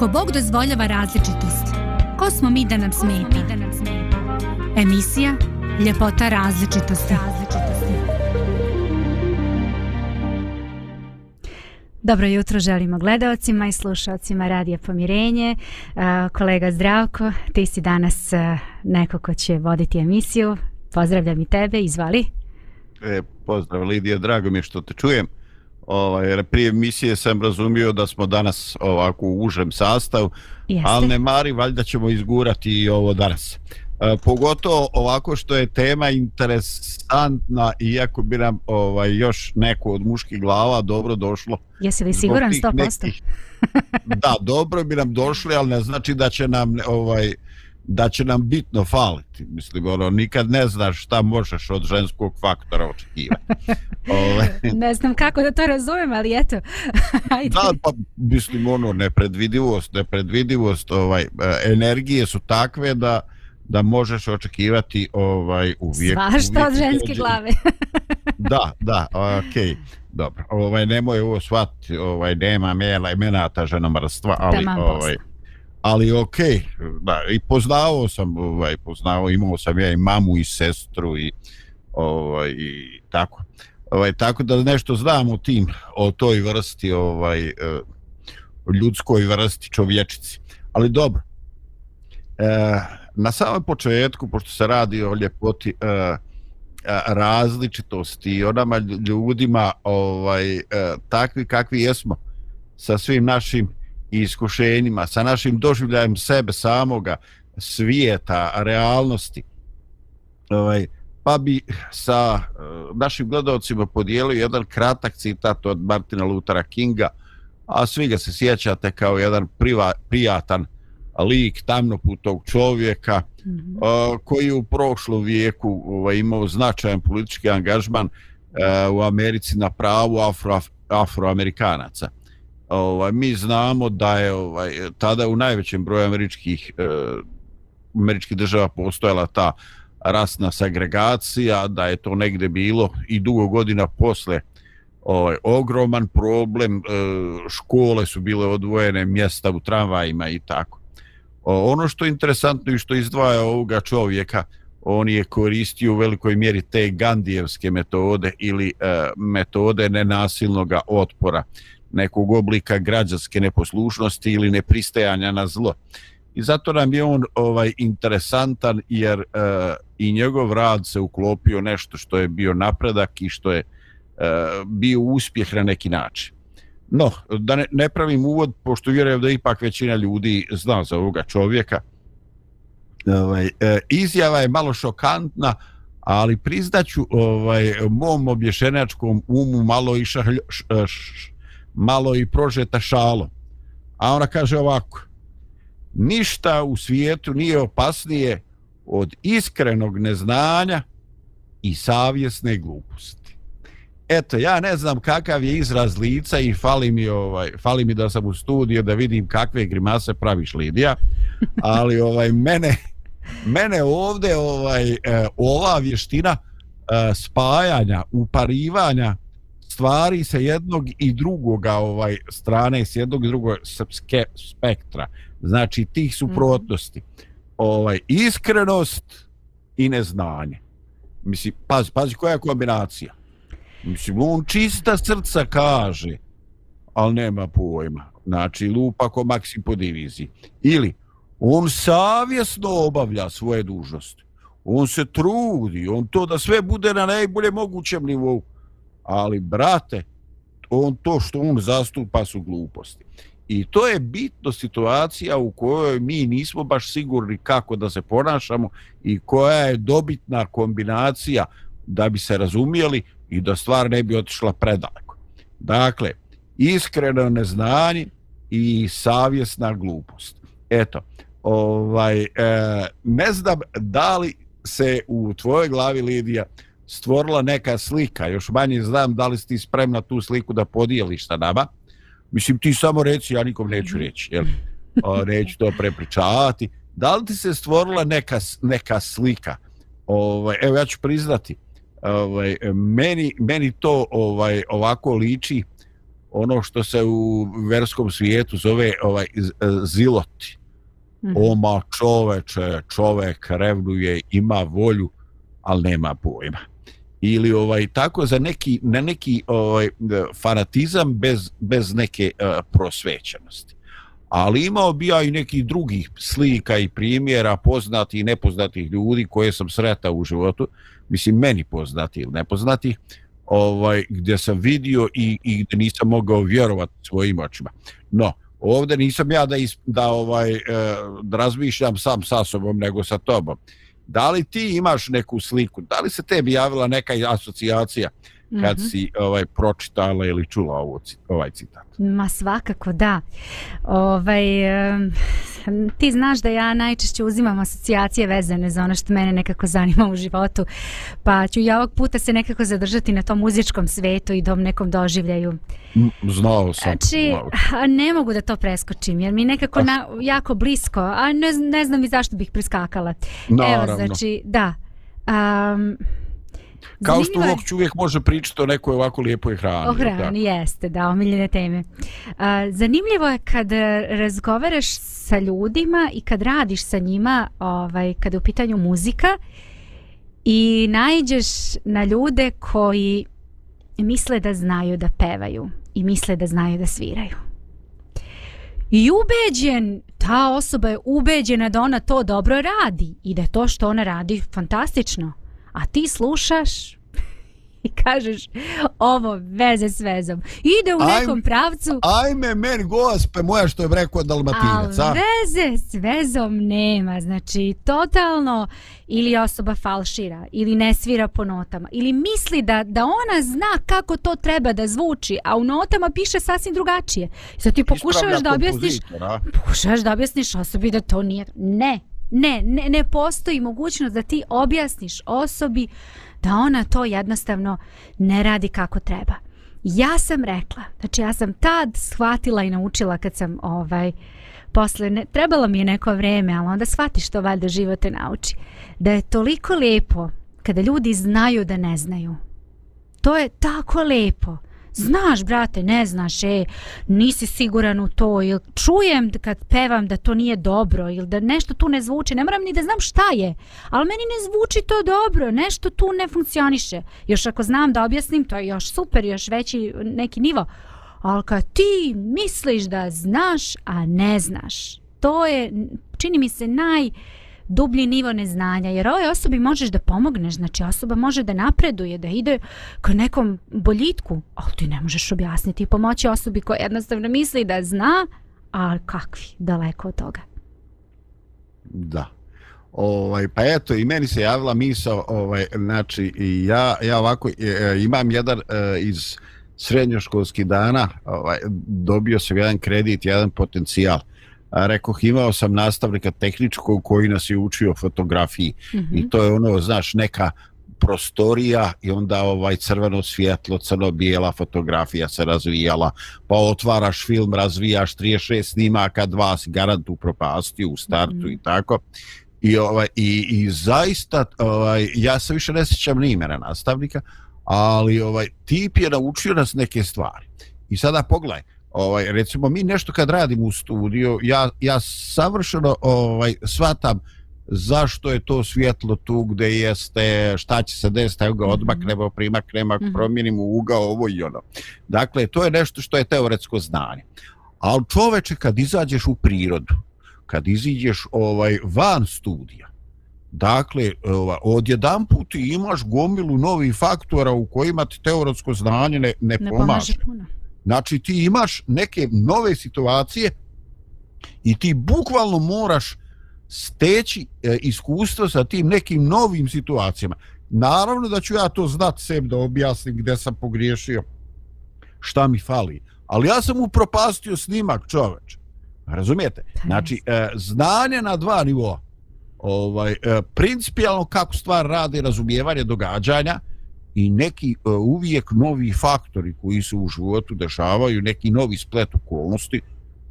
Ako Bog dozvoljava različitost, ko smo mi da nam smeta? Emisija Ljepota različitosti. Dobro jutro želimo gledalcima i slušalcima Radija Pomirenje. Kolega Zdravko, ti si danas neko ko će voditi emisiju. Pozdravljam i tebe, izvali. E, pozdrav Lidija, drago mi je što te čujem. Ovaj, jer prije emisije sam razumio da smo danas ovako u užem sastavu, Jeste. ali ne mari, valjda ćemo izgurati i ovo danas. E, pogotovo ovako što je tema interesantna, iako bi nam ovaj, još neko od muških glava dobro došlo. Jesi li siguran 100%? Nekih, da, dobro bi nam došli, ali ne znači da će nam ovaj, da će nam bitno faliti. Mislim, ono, nikad ne znaš šta možeš od ženskog faktora očekivati. Ove. ne znam kako da to razumem, ali eto. Ajde. Da, pa mislim, ono, nepredvidivost, nepredvidivost ovaj, energije su takve da da možeš očekivati ovaj uvijek svašta od ženske glave. da, da, okej. Okay. Dobro. Ovaj nemoj ovo shvatiti, ovaj nema mela i menata ženomrstva, ali ovaj posla ali ok, da, i poznao sam, ovaj, poznao, imao sam ja i mamu i sestru i, ovaj, i tako. Ovaj, tako da nešto znam o tim, o toj vrsti, ovaj, e, ljudskoj vrsti čovječici. Ali dobro, e, na samom početku, pošto se radi o ljepoti e, e različitosti i onama ljudima ovaj, e, takvi kakvi jesmo, sa svim našim i iskušenjima, sa našim doživljajem sebe samoga, svijeta, realnosti. Ovaj, pa bi sa uh, našim gledalcima podijelio jedan kratak citat od Martina Luthera Kinga, a svi ga se sjećate kao jedan priva, prijatan lik tamnoputog čovjeka mm -hmm. uh, koji u prošlom vijeku ovaj, imao značajan politički angažman uh, u Americi na pravu afro, afroamerikanaca ovaj mi znamo da je ovaj tada u najvećem broju američkih eh, američkih država postojala ta rasna segregacija da je to negde bilo i dugo godina posle ovaj ogroman problem eh, škole su bile odvojene mjesta u tramvajima i tako. O, ono što je interesantno i što izdvaja ovoga čovjeka on je koristio u velikoj mjeri te gandijevske metode ili e, metode nenasilnog otpora nekog oblika građanske neposlušnosti ili nepristajanja na zlo. I zato nam je on ovaj interesantan jer e, i njegov rad se uklopio nešto što je bio napredak i što je e, bio uspjeh na neki način. No, da ne, ne pravim uvod, pošto vjerujem da ipak većina ljudi zna za ovoga čovjeka, ovaj, e, izjava je malo šokantna, ali priznaću ovaj, mom obješenačkom umu malo i šahlj, š, š, malo i prožeta šalo. A ona kaže ovako, ništa u svijetu nije opasnije od iskrenog neznanja i savjesne gluposti. Eto, ja ne znam kakav je izraz lica i fali mi, ovaj, fali mi da sam u studiju da vidim kakve grimase praviš Lidija, ali ovaj mene, mene ovde ovaj, e, ova vještina e, spajanja, uparivanja stvari sa jednog i drugoga ovaj strane s jednog i drugog srpske spektra. Znači tih suprotnosti. Mm. ovaj iskrenost i neznanje. Mislim pazi pazi koja je kombinacija. Mislim on čista srca kaže ali nema pojma. Znači lupa ko maksim po diviziji. Ili on savjesno obavlja svoje dužnosti. On se trudi on to da sve bude na najbolje mogućem nivou ali brate, on to što on zastupa su gluposti. I to je bitno situacija u kojoj mi nismo baš sigurni kako da se ponašamo i koja je dobitna kombinacija da bi se razumijeli i da stvar ne bi otišla predaleko. Dakle, iskreno neznanje i savjesna glupost. Eto, ovaj, e, ne znam da li se u tvojoj glavi, Lidija, stvorila neka slika, još manje znam da li si ti spremna tu sliku da podijeliš sa nama. Mislim, ti samo reći, ja nikom neću reći, jel? O, neću to prepričavati. Da li ti se stvorila neka, neka slika? Ovaj, evo, ja ću priznati, ovaj, meni, meni to ovaj ovako liči ono što se u verskom svijetu zove ovaj ziloti. Mm. Oma čoveče, čovek revnuje, ima volju, ali nema pojma. Ili ovaj tako za neki na neki ovaj fanatizam bez bez neke uh, prosvećenosti. Ali imao bi ja i nekih drugih slika i primjera poznatih i nepoznatih ljudi koje sam sretao u životu, mislim meni poznati ili nepoznati, ovaj, gdje sam vidio i, i gdje nisam mogao vjerovati svojim očima. No, ovdje nisam ja da, is, da, ovaj, eh, da razmišljam sam sa sobom, nego sa tobom. Da li ti imaš neku sliku? Da li se tebi javila neka asocijacija kad mm -hmm. si ovaj pročitala ili čula ovo, ovaj citat? Ma svakako da. Ovaj, ti znaš da ja najčešće uzimam asocijacije vezane za ono što mene nekako zanima u životu, pa ću ja ovog puta se nekako zadržati na tom muzičkom svetu i dom nekom doživljaju. Znao sam. Znači, ne mogu da to preskočim, jer mi nekako na, jako blisko, a ne, ne znam i zašto bih priskakala. Naravno. Evo, znači, da. Um, Kao što uvijek čovjek može pričati o nekoj ovako lijepoj hrani. O hrani, da. jeste, da, omiljene teme. Zanimljivo je kad razgovaraš sa ljudima i kad radiš sa njima, ovaj, kada je u pitanju muzika, i najđeš na ljude koji misle da znaju da pevaju i misle da znaju da sviraju. I ubeđen, ta osoba je ubeđena da ona to dobro radi i da je to što ona radi fantastično a ti slušaš i kažeš ovo veze s vezom. Ide u nekom pravcu. Ajme, meni gospe moja što je rekao dalmatinac. A veze s vezom nema. Znači, totalno ili osoba falšira ili ne svira po notama ili misli da, da ona zna kako to treba da zvuči, a u notama piše sasvim drugačije. Sad ti pokušavaš da objasniš pokušavaš da objasniš osobi da to nije... Ne, Ne, ne, ne postoji mogućnost da ti objasniš osobi da ona to jednostavno ne radi kako treba. Ja sam rekla, znači ja sam tad shvatila i naučila kad sam ovaj posle ne, trebalo mi je neko vreme, ali onda shvatiš to valjda život te nauči. Da je toliko lepo kada ljudi znaju da ne znaju. To je tako lepo. Znaš, brate, ne znaš, e, nisi siguran u to, ili čujem kad pevam da to nije dobro, ili da nešto tu ne zvuči, ne moram ni da znam šta je, ali meni ne zvuči to dobro, nešto tu ne funkcioniše. Još ako znam da objasnim, to je još super, još veći neki nivo. Ali kad ti misliš da znaš, a ne znaš, to je, čini mi se, naj dublji nivo neznanja, jer ovoj osobi možeš da pomogneš, znači osoba može da napreduje, da ide ka nekom boljitku, ali ti ne možeš objasniti i pomoći osobi koja jednostavno misli da zna, a kakvi, daleko od toga. Da. Ovaj, pa eto, i meni se javila misa, ovaj, znači, ja, ja ovako e, e, imam jedan e, iz srednjoškolskih dana, ovaj, dobio sam jedan kredit, jedan potencijal rekao, imao sam nastavnika tehničkog koji nas je učio fotografiji mm -hmm. i to je ono, znaš, neka prostorija i onda ovaj crveno svjetlo, crno-bijela fotografija se razvijala, pa otvaraš film, razvijaš 36 snimaka, dva si garant u propasti u startu mm -hmm. i tako. I, ovaj, i, i zaista, ovaj, ja se više ne sjećam ni imena nastavnika, ali ovaj tip je naučio nas neke stvari. I sada pogledaj, ovaj recimo mi nešto kad radimo u studiju ja ja savršeno ovaj svatam zašto je to svjetlo tu gdje jeste šta će se desiti evo ga mhm. odmaknemo primaknemo -hmm. promijenimo ugao ovo i ono dakle to je nešto što je teoretsko znanje al čoveče kad izađeš u prirodu kad iziđeš ovaj van studija Dakle, ovaj, odjedan put imaš gomilu novih faktora u kojima ti teoretsko znanje ne, ne, ne pomaže. Puno. Znači ti imaš neke nove situacije i ti bukvalno moraš steći e, iskustvo sa tim nekim novim situacijama. Naravno da ću ja to znat sebi da objasnim gdje sam pogriješio, šta mi fali. Ali ja sam upropastio snimak čoveč. Razumijete? Znači, e, znanje na dva nivoa. Ovaj, e, principijalno kako stvar radi razumijevanje događanja, i neki uh, uvijek novi faktori koji se u životu dešavaju, neki novi splet okolnosti,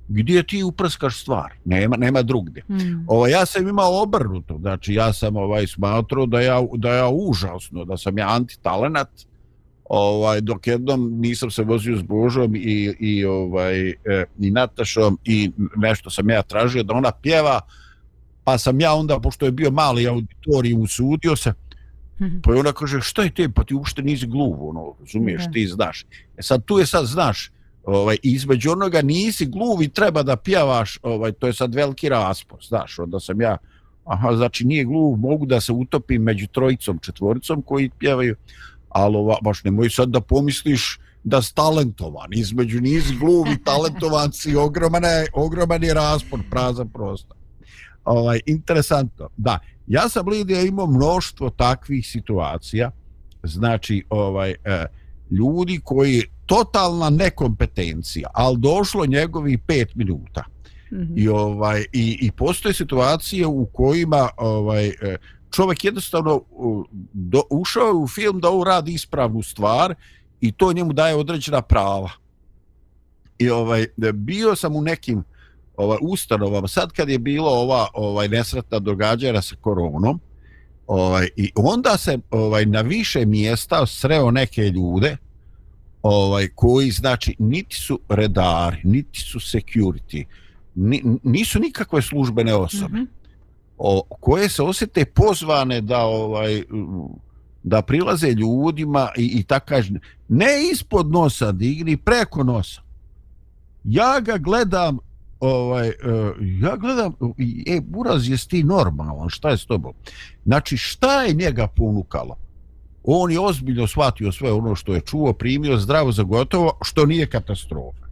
gdje ti uprskaš stvar, nema, nema drugde. Mm. Ovo, ja sam imao obrnuto, znači ja sam ovaj smatrao da ja, da ja užasno, da sam ja antitalenat, ovaj dok jednom nisam se vozio s Božom i i ovaj e, i Natašom i nešto sam ja tražio da ona pjeva pa sam ja onda pošto je bio mali auditorij usudio se mhm. pa ona kaže šta je te pa ti uopšte nisi gluv ono razumiješ ti znaš e sad tu je sad znaš ovaj između onoga nisi gluv i treba da pjevaš ovaj to je sad veliki raspon znaš onda sam ja aha znači nije gluv mogu da se utopim među trojicom četvoricom koji pjevaju ali ova, baš nemoj sad da pomisliš da si talentovan, između niz gluvi talentovan si, ogroman je, ogroman je raspon, prazan prostor. Ovaj, interesantno, da, ja sam Lidija imao mnoštvo takvih situacija, znači, ovaj, e, ljudi koji totalna nekompetencija, ali došlo njegovi pet minuta. Mm -hmm. I ovaj i i postoje situacije u kojima ovaj e, čovjek jednostavno do, ušao u film da uradi ispravnu stvar i to njemu daje određena prava. I ovaj bio sam u nekim ovaj ustanovama. Sad kad je bilo ova ovaj nesretna događanja sa koronom ovaj i onda se ovaj na više mjesta sreo neke ljude ovaj koji znači niti su redari niti su security ni, nisu nikakve službene osobe mm -hmm o, koje se osjete pozvane da ovaj da prilaze ljudima i, i tako kaže ne ispod nosa digni preko nosa. Ja ga gledam ovaj uh, ja gledam e buraz je ti normalan? Šta je s tobom? Znači šta je njega ponukalo? On je ozbiljno shvatio sve ono što je čuo primio zdravo za gotovo što nije katastrofa.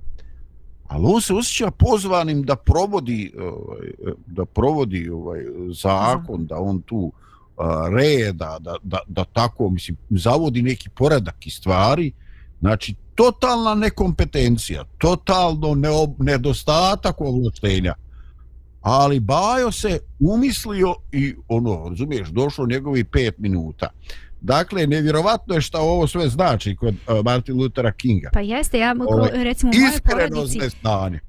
Ali on se osjeća pozvanim da provodi ovaj, e, da provodi ovaj zakon da on tu reda da, da, da tako mislim zavodi neki poredak i stvari znači totalna nekompetencija totalno neob, nedostatak ovlaštenja ali Bajo se umislio i ono razumiješ došlo njegovi pet minuta Dakle, nevjerovatno je šta ovo sve znači kod uh, Martin Luthera Kinga. Pa jeste, ja mogu, ovaj, recimo u mojoj porodici,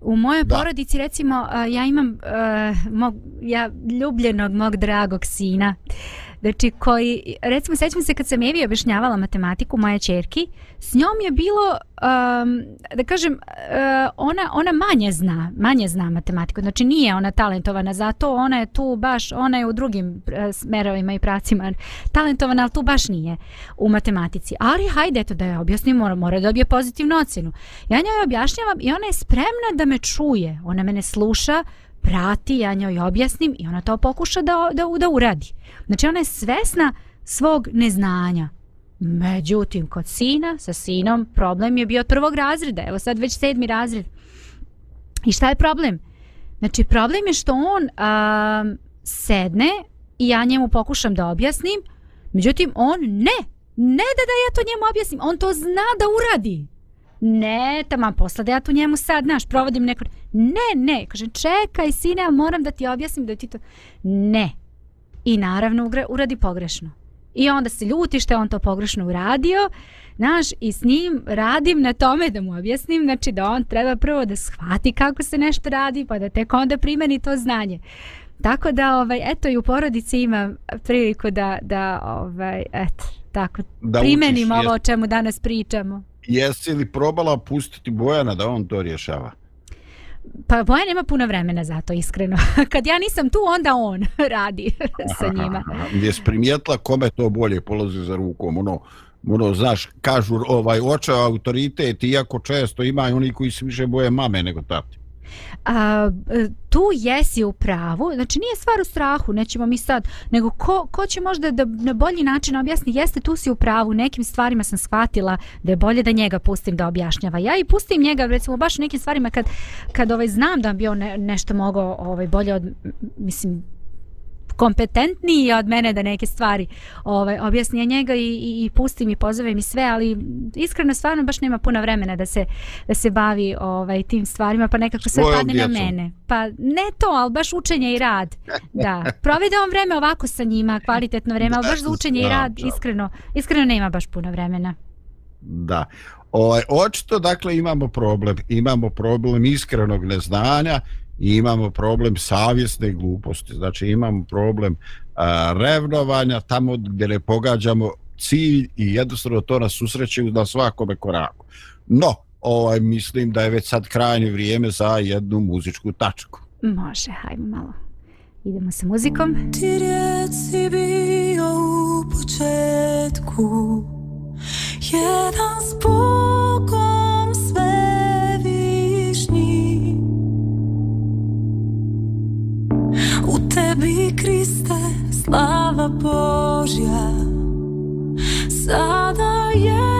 u mojoj da. porodici recimo uh, ja imam uh, mog, ja ljubljenog mog dragog sina. Znači, koji, recimo, sećam se kad sam Evi objašnjavala matematiku moje čerki, s njom je bilo, um, da kažem, uh, ona, ona manje zna, manje zna matematiku. Znači, nije ona talentovana za to, ona je tu baš, ona je u drugim uh, smerovima i pracima talentovana, ali tu baš nije u matematici. Ali, hajde, eto da je objasnim, mora, mora da dobije pozitivnu ocenu. Ja njoj objašnjavam i ona je spremna da me čuje, ona mene sluša, prati, ja njoj objasnim i ona to pokuša da, da, da uradi. Znači ona je svesna svog neznanja. Međutim, kod sina, sa sinom, problem je bio od prvog razreda. Evo sad već sedmi razred. I šta je problem? Znači, problem je što on a, sedne i ja njemu pokušam da objasnim. Međutim, on ne. Ne da da ja to njemu objasnim. On to zna da uradi ne, tamo posla da ja tu njemu sad, znaš, provodim neko... Ne, ne, kaže, čekaj, sine, ja moram da ti objasnim da ti to... Ne. I naravno uradi pogrešno. I onda se ljuti što je on to pogrešno uradio, znaš, i s njim radim na tome da mu objasnim, znači da on treba prvo da shvati kako se nešto radi, pa da tek onda primeni to znanje. Tako da, ovaj, eto, i u porodici ima priliku da, da ovaj, eto, tako, da primenim učiš, ovo o čemu danas pričamo jesi li probala pustiti Bojana da on to rješava? Pa Bojan nema puno vremena za to, iskreno. Kad ja nisam tu, onda on radi sa njima. Jesi primijetila kome to bolje polazi za rukom? Ono, ono znaš, kažu ovaj očeo autoritet, iako često ima oni koji se više boje mame nego tati a, e, tu jesi u pravu, znači nije stvar u strahu, nećemo mi sad, nego ko, ko će možda da na bolji način objasni, jeste tu si u pravu, nekim stvarima sam shvatila da je bolje da njega pustim da objašnjava. Ja i pustim njega, recimo, baš u nekim stvarima kad, kad ovaj, znam da bi on ne, nešto mogao ovaj, bolje od, mislim, kompetentniji od mene da neke stvari ovaj, objasni njega i, i, i pusti mi, pozove mi sve, ali iskreno stvarno baš nema puno vremena da se, da se bavi ovaj, tim stvarima, pa nekako sve padne na mene. Pa ne to, ali baš učenje i rad. Da, provede on vreme ovako sa njima, kvalitetno vreme, ali baš za učenje i rad, iskreno, iskreno nema baš puno vremena. Da. Ovaj, očito, dakle, imamo problem. Imamo problem iskrenog neznanja i imamo problem savjesne gluposti. Znači imamo problem a, revnovanja tamo gdje ne pogađamo cilj i jednostavno to nas susreće na svakome koraku. No, ovaj, mislim da je već sad krajnje vrijeme za jednu muzičku tačku. Može, hajmo malo. Idemo sa muzikom. Ti reci bio u početku Jedan s U tebi Kriste slava Božja. Sada je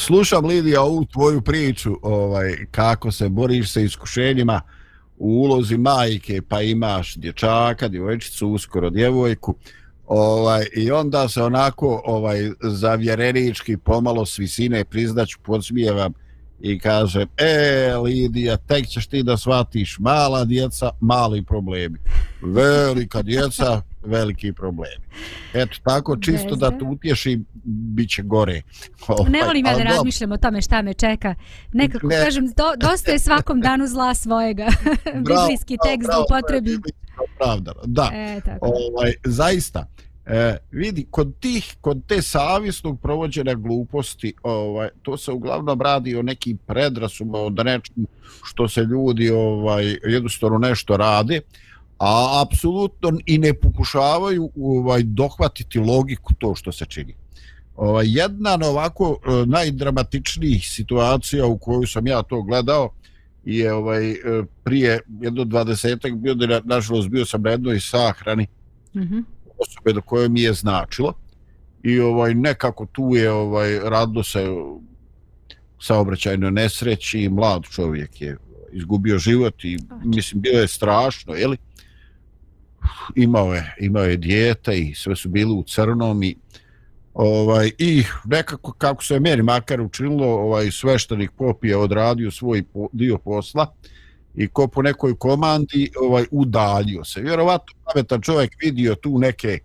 slušam Lidija ovu tvoju priču, ovaj, kako se boriš sa iskušenjima u ulozi majke, pa imaš dječaka, djevojčicu, uskoro djevojku, ovaj, i onda se onako ovaj, zavjerenički pomalo s visine priznaću, podsmijevam, i kaže, e, Lidija, tek ćeš ti da shvatiš, mala djeca, mali problemi. Velika djeca, veliki problemi. Eto, tako čisto da te utješi, bit će gore. Ovaj, ne volim ja da razmišljam o tome šta me čeka. Nekako, ne. kažem, do, dosta je svakom danu zla svojega. Biblijski tekst bravo, upotrebi. Pravda, da. E, tako. Ovaj, zaista. E, vidi, kod tih, kod te savjesnog provođenja gluposti, ovaj, to se uglavnom radi o nekim predrasuma, o nečem što se ljudi ovaj, jednostavno nešto rade, a apsolutno i ne pokušavaju ovaj, dohvatiti logiku to što se čini. Ovaj, jedna ovako e, najdramatičnijih situacija u koju sam ja to gledao je ovaj, e, prije jedno dvadesetak bio, da nažalost bio sam na jednoj sahrani, mm -hmm osobe do koje mi je značilo i ovaj nekako tu je ovaj radilo se saobraćajno nesreći i mlad čovjek je izgubio život i mislim bilo je strašno je li? Imao je imao je dijete i sve su bili u crnom i ovaj i nekako kako se meni makar učinilo ovaj sveštenik pop je odradio svoj po, dio posla i ko po nekoj komandi ovaj udaljio se. Vjerovatno pametan čovjek vidio tu neke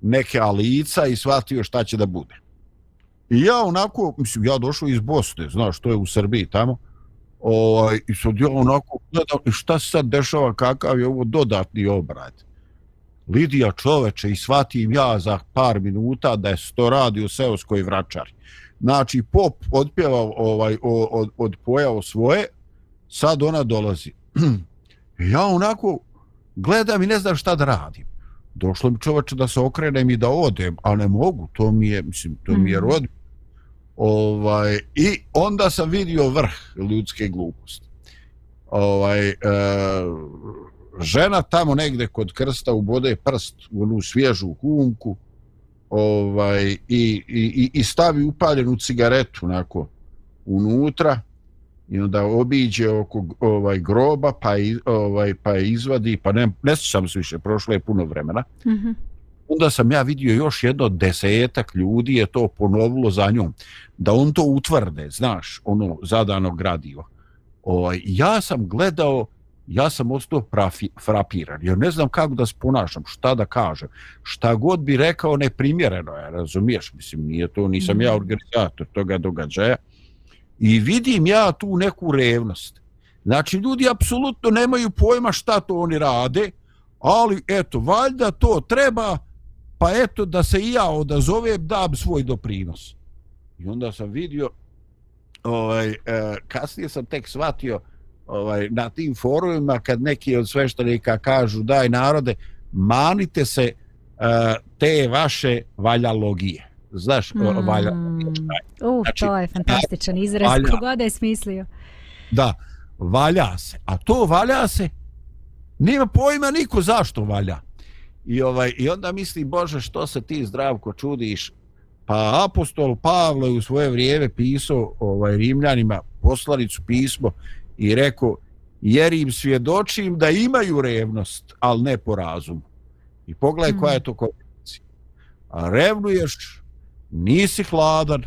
neke alica i shvatio šta će da bude. I ja onako, mislim, ja došao iz Bosne, znaš, to je u Srbiji tamo, ovaj, i sad ja onako gledam šta se sad dešava, kakav je ovo dodatni obrad. Lidija čoveče i shvatim ja za par minuta da je sto radi u seoskoj vračari. Znači, pop odpjeva ovaj, od, od pojao svoje, sad ona dolazi. ja onako gledam i ne znam šta da radim. Došlo mi čoveče da se okrenem i da odem, a ne mogu, to mi je, mislim, to mi je mm. rod. Ovaj, I onda sam vidio vrh ljudske gluposti. Ovaj, e, žena tamo negde kod krsta ubode prst u onu svježu humku ovaj, i, i, i, i stavi upaljenu cigaretu onako unutra i onda obiđe oko ovaj groba pa i, ovaj pa izvadi pa ne ne sam se više prošlo je puno vremena. Mhm. Mm onda sam ja vidio još jedno desetak ljudi je to ponovilo za njom da on to utvrde, znaš, ono zadano gradivo. Ovaj ja sam gledao ja sam ostao prafi, frapiran, jer ne znam kako da se ponašam, šta da kažem, šta god bi rekao neprimjereno je, razumiješ, mislim, nije to, nisam ja organizator toga događaja, I vidim ja tu neku revnost. Znači, ljudi apsolutno nemaju pojma šta to oni rade, ali eto, valjda to treba, pa eto da se i ja odazovem, dam svoj doprinos. I onda sam vidio, ovaj, e, kasnije sam tek shvatio ovaj, na tim forumima kad neki od sveštenika kažu daj narode, manite se e, te vaše valjalogije znaš, mm. valja. Uh, znači, to je fantastičan izraz, valja. kogoda je smislio. Da, valja se. A to valja se, nima pojma niko zašto valja. I, ovaj, I onda misli, Bože, što se ti zdravko čudiš? Pa apostol Pavlo je u svoje vrijeme pisao ovaj, Rimljanima poslanicu pismo i rekao, jer im svjedočim da imaju revnost, ali ne po razumu. I pogledaj mm. koja je to kombinacija. A revnuješ nisi hladan,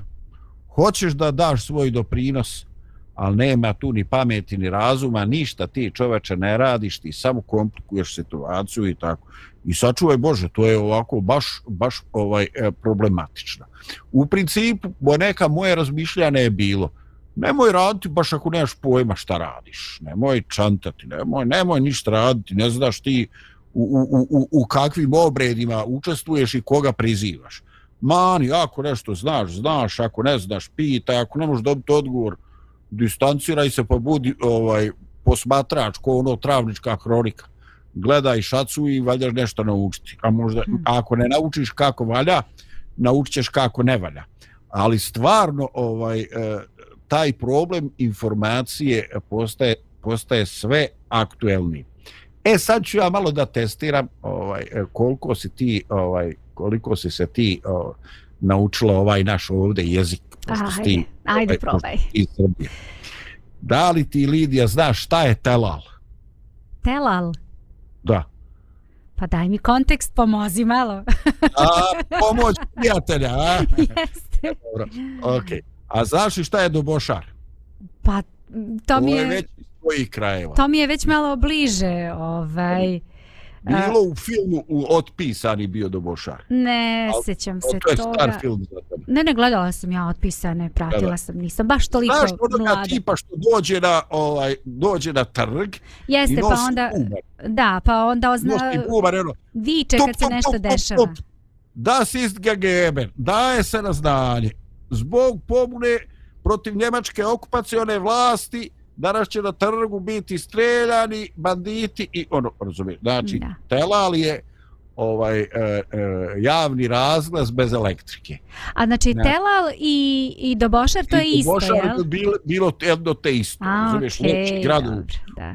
hoćeš da daš svoj doprinos, ali nema tu ni pameti ni razuma, ništa ti čoveče ne radiš, ti samo komplikuješ situaciju i tako. I sačuvaj Bože, to je ovako baš, baš ovaj e, problematično. U principu, neka moje razmišljanje je bilo, nemoj raditi baš ako nemaš pojma šta radiš, nemoj čantati, nemoj, nemoj ništa raditi, ne znaš ti u, u, u, u kakvim obredima učestvuješ i koga prizivaš mani, ako nešto znaš, znaš, ako ne znaš, pitaj, ako ne možeš dobiti odgovor, distanciraj se pa budi ovaj, posmatrač, ko ono travnička hronika. Gledaj šacu i valjaš nešto naučiti. A možda, hmm. ako ne naučiš kako valja, naučiš kako ne valja. Ali stvarno, ovaj, e, taj problem informacije postaje, postaje sve aktuelni. E sad ću ja malo da testiram ovaj e, koliko si ti ovaj koliko si se ti o, naučila ovaj naš ovde jezik Ajde, ti, ajde, ovaj, probaj. iz Srbije. Da li ti, Lidija, znaš šta je telal? Telal. Da. Pa daj mi kontekst, pomozi malo. A, pomoć prijatelja, a? Jeste. Dobro, okej. A znaš li šta je dobošar? Pa to mi je je, već iz tvojih krajeva. to mi je već malo bliže, ovaj. Bilo u filmu u otpisani bio dobošar. Ne, Al- sjećam O, se to je toga. star film za tebe. Ne, ne, gledala sam ja otpisane, pratila Da, sam, nisam baš toliko Znaš onoga mlada. tipa što dođe na, ovaj, dođe na trg i Jeste, nosi pa onda, bubar. da, pa onda ozna, Nosi bubar, ono, viče Top, kad se top, nešto top, top, dešava. top. Das ist gegeben. Daje se na znanje. Zbog pobune protiv njemačke okupacione vlasti danas će na trgu biti streljani banditi i ono, razumiješ, znači, Da. telal je ovaj e, e, javni razglas bez elektrike. A znači Ne. Telal i, i Dobošar to je I u isto, jel? je bilo, bilo jedno te isto. A, razumiješ, okej, neki grad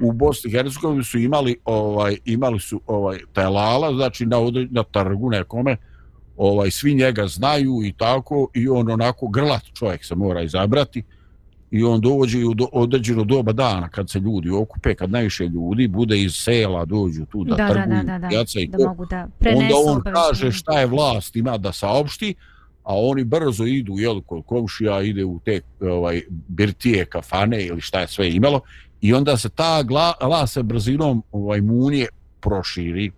u- Bosni i Hercegovini su imali ovaj imali su ovaj telala znači na na trgu nekome ovaj svi njega znaju i tako i on onako grlat čovjek se mora izabrati i on dođe u do, određeno doba dana kad se ljudi okupe kad najviše ljudi bude iz sela dođu tu da, Da, da, trguju da, da, da, pijaca i da mogu da onda on kaže šta je vlast ima da saopšti a oni brzo idu jel kod komšija ide u te ovaj birtije kafane ili šta je sve imalo i onda se ta gla, glas se brzinom ovaj munije proširi.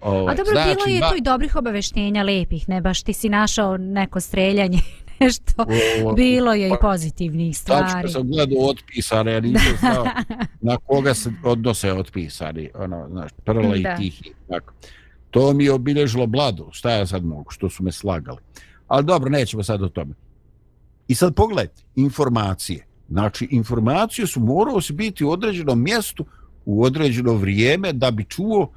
Ovaj, A dobro, bilo je tu i dobrih obaveštenja, lepih, ne baš ti si našao neko streljanje, nešto. o- Bilo je i pa, pozitivnih Tačno stvari. sam gledao otpisane, ja nisam znao na koga se odnose otpisani, ono, znaš, prla i tihi, tako. To mi je obilježilo bladu, šta ja sad mogu, što su me slagali. Ali dobro, nećemo sad o tome. I sad pogledajte, informacije. Znači, informacije su morao se biti u određenom mjestu, u određeno vrijeme da bi čuo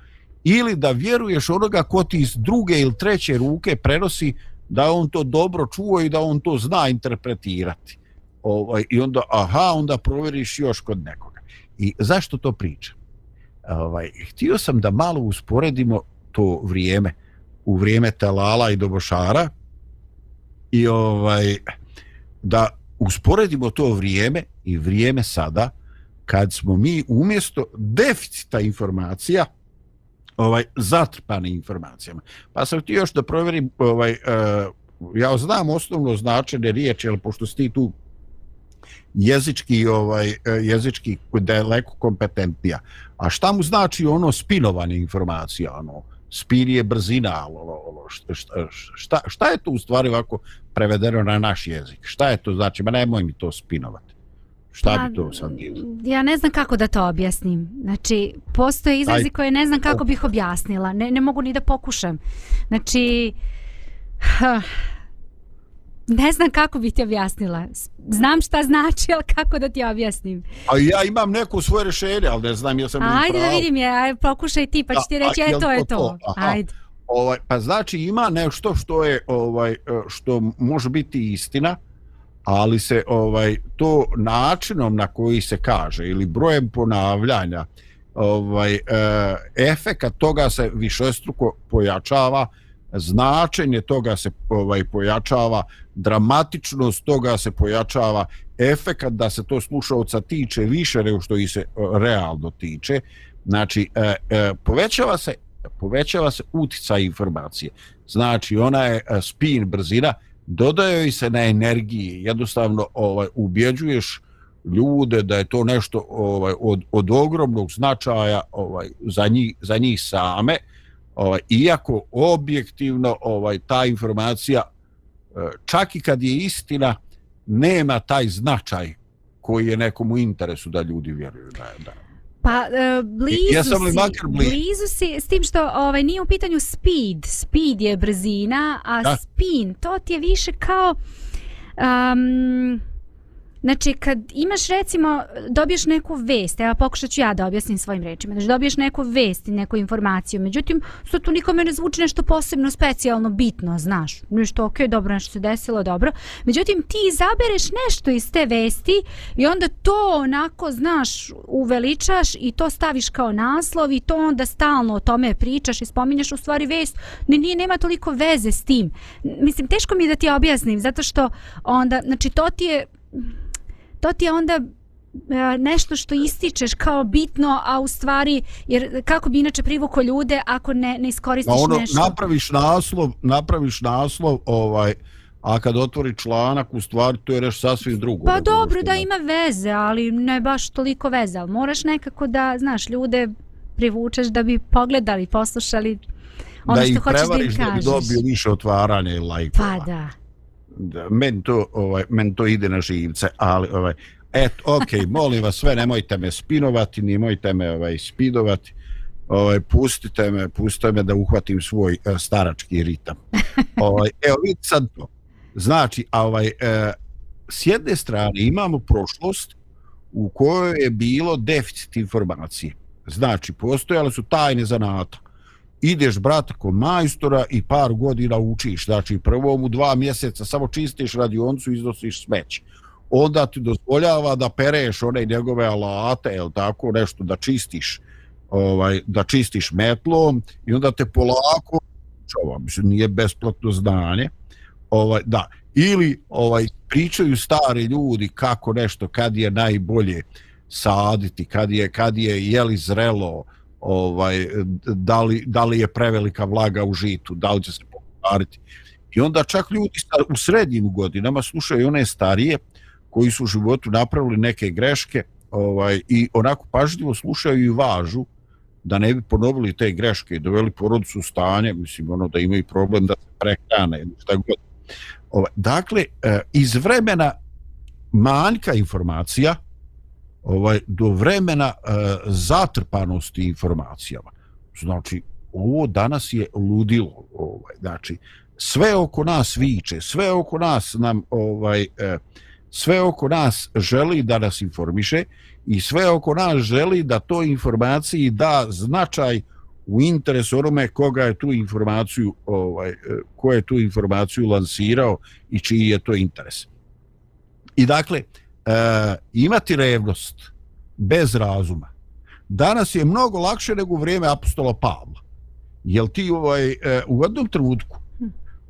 ili da vjeruješ onoga ko ti iz druge ili treće ruke prenosi da on to dobro čuo i da on to zna interpretirati. Ovaj, I onda, aha, onda proveriš još kod nekoga. I zašto to pričam? Ovaj, htio sam da malo usporedimo to vrijeme u vrijeme Telala i Dobošara i ovaj da usporedimo to vrijeme i vrijeme sada kad smo mi umjesto deficita informacija ovaj zatrpani informacijama. Pa sam htio još da proverim, ovaj uh, ja znam osnovno značenje riječi, ali pošto si ti tu jezički ovaj e, jezički daleko kompetentnija. A šta mu znači ono spinovanje informacija, ono spin je brzina, ono, ono, ono, šta, šta, šta, šta je to u stvari ovako prevedeno na naš jezik? Šta je to znači? Ma nemoj mi to spinovati. Šta Pa, bi to sad bilo? Ja ne znam kako da to objasnim. Znači, postoje izrazi Ajde. koje ne znam kako bih objasnila. Ne, ne mogu ni da pokušam. Znači, ha, ne znam kako bih ti objasnila. Znam šta znači, ali kako da ti objasnim. A ja imam neko svoje rješenje, ali ne znam jesam li u Ajde da pravu. vidim je, aj, pokušaj ti pa ću ti A- a reći, e jel to je to? Aha. Ajde. Ovaj, pa znači ima nešto što je ovaj što može biti istina, ali se ovaj to načinom na koji se kaže ili brojem ponavljanja ovaj e, efekat toga se višestruko pojačava značenje toga se ovaj pojačava dramatičnost toga se pojačava efekat da se to slušaoca tiče više nego što i se eh, realno tiče. Znači e, e, povećava se povećava se uticaj informacije. Znači ona je spin brzina dodaje se na energiji jednostavno ovaj ubjeđuješ ljude da je to nešto ovaj od, od ogromnog značaja ovaj za njih za njih same ovaj iako objektivno ovaj ta informacija eh, čak i kad je istina nema taj značaj koji je nekomu interesu da ljudi vjeruju da je da. Pa e, blizu Jesam li si, makar blizu? blizu si s tim što ovaj nije u pitanju speed, speed je brzina, a Da. spin to ti je više kao um, Znači, kad imaš recimo, dobiješ neku vest, evo pokušat ću ja da objasnim svojim rečima, znači dobiješ neku vest i neku informaciju, međutim, su tu nikome ne zvuči nešto posebno specijalno bitno, znaš, nešto ok, dobro, nešto se desilo, dobro, međutim, ti izabereš nešto iz te vesti i onda to onako, znaš, uveličaš i to staviš kao naslov i to onda stalno o tome pričaš i spominješ u stvari vest, ne, nije, nema toliko veze s tim. Mislim, teško mi je da ti objasnim, zato što onda, znači, to ti je to ti je onda e, nešto što ističeš kao bitno, a u stvari, jer kako bi inače privuko ljude ako ne, ne iskoristiš ono, nešto? Napraviš naslov, napraviš naslov, ovaj, a kad otvori članak, u stvari to je nešto sasvim drugo. Pa dobro, da ima veze, ali ne baš toliko veze, ali moraš nekako da, znaš, ljude privučeš da bi pogledali, poslušali ono da što hoćeš da im kažeš. Da ih prevariš da bi dobio više otvaranja i lajkova. Pa da da, men to ovaj men to ide na živce ali ovaj et okay, molim vas sve nemojte me spinovati nemojte me ovaj spidovati. Ovaj pustite me pustite me da uhvatim svoj uh, starački ritam. Ovaj evo vid sad to. Znači a ovaj uh, s jedne strane imamo prošlost u kojoj je bilo deficit informacije znači postojale su tajne zanata ideš brate kod majstora i par godina učiš. Znači prvo mu dva mjeseca samo čistiš radioncu i iznosiš smeć onda ti dozvoljava da pereš one njegove alate el tako nešto da čistiš ovaj da čistiš metlom i onda te polako čova mislim nije besplatno znanje. Ovaj da ili ovaj pričaju stari ljudi kako nešto kad je najbolje saditi kad je kad je jeli zrelo ovaj da li, da li je prevelika vlaga u žitu, da li će se pokvariti. I onda čak ljudi u srednjim godinama slušaju one starije koji su u životu napravili neke greške ovaj i onako pažljivo slušaju i važu da ne bi ponovili te greške i doveli porodicu u stanje, mislim ono da imaju problem da se prehrane šta god. Ovaj, dakle, eh, iz vremena manjka informacija, ovaj do vremena e, zatrpanosti informacijama. Znači, ovo danas je ludilo, ovaj, znači sve oko nas viče, sve oko nas nam ovaj e, sve oko nas želi da nas informiše i sve oko nas želi da to informaciji da značaj u interesu onome koga je tu informaciju ovaj e, ko je tu informaciju lansirao i čiji je to interes. I dakle, e, imati revnost bez razuma danas je mnogo lakše nego u vrijeme apostola Pavla. Jel ti ovaj, e, u jednom trenutku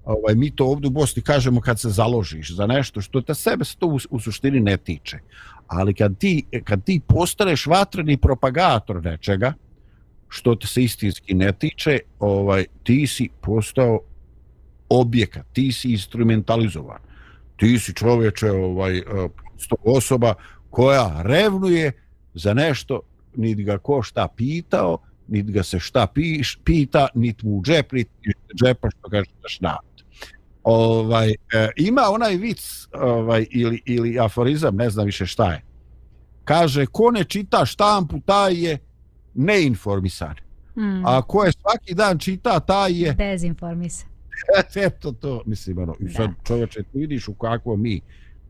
ovaj, mi to ovdje u Bosni kažemo kad se založiš za nešto što te sebe to u, u suštini ne tiče. Ali kad ti, kad ti postaneš vatreni propagator nečega što te se istinski ne tiče, ovaj, ti si postao objekat, ti si instrumentalizovan. Ti si čovječe ovaj, e, osoba koja revnuje za nešto, niti ga ko šta pitao, niti ga se šta piš, pita, niti mu džep, niti džepa što kaže da šnat. Ovaj, e, ima onaj vic ovaj, ili, ili aforizam, ne znam više šta je. Kaže, ko ne čita štampu, taj je neinformisan. Hmm. A ko je svaki dan čita, taj je... Dezinformisan. Eto to, mislim, ono, i sad čovječe, ti vidiš u kakvo mi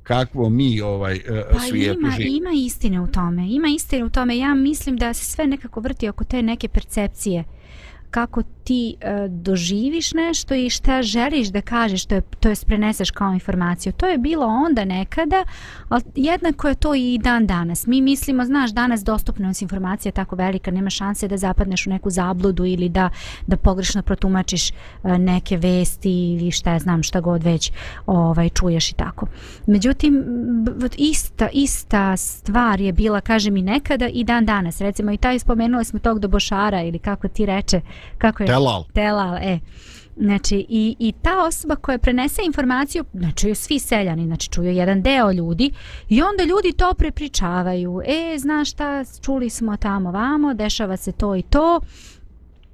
kakvo mi ovaj uh, pa svijetu ima, ima istine u tome. Ima istine u tome. Ja mislim da se sve nekako vrti oko te neke percepcije kako ti e, doživiš nešto i šta želiš da kažeš, to je, to je preneseš kao informaciju. To je bilo onda nekada, ali jednako je to i dan danas. Mi mislimo, znaš, danas dostupnost informacija je tako velika, nema šanse da zapadneš u neku zabludu ili da, da pogrešno protumačiš e, neke vesti ili šta ja znam, šta god već ovaj, čuješ i tako. Međutim, ista, ista stvar je bila, kažem i nekada i dan danas. Recimo i taj spomenuli smo tog dobošara ili kako ti reče, kako je? Telal. Telal, e. Znači, i, i ta osoba koja prenese informaciju, znači svi seljani, znači čuju jedan deo ljudi i onda ljudi to prepričavaju. E, znaš šta, čuli smo tamo vamo, dešava se to i to.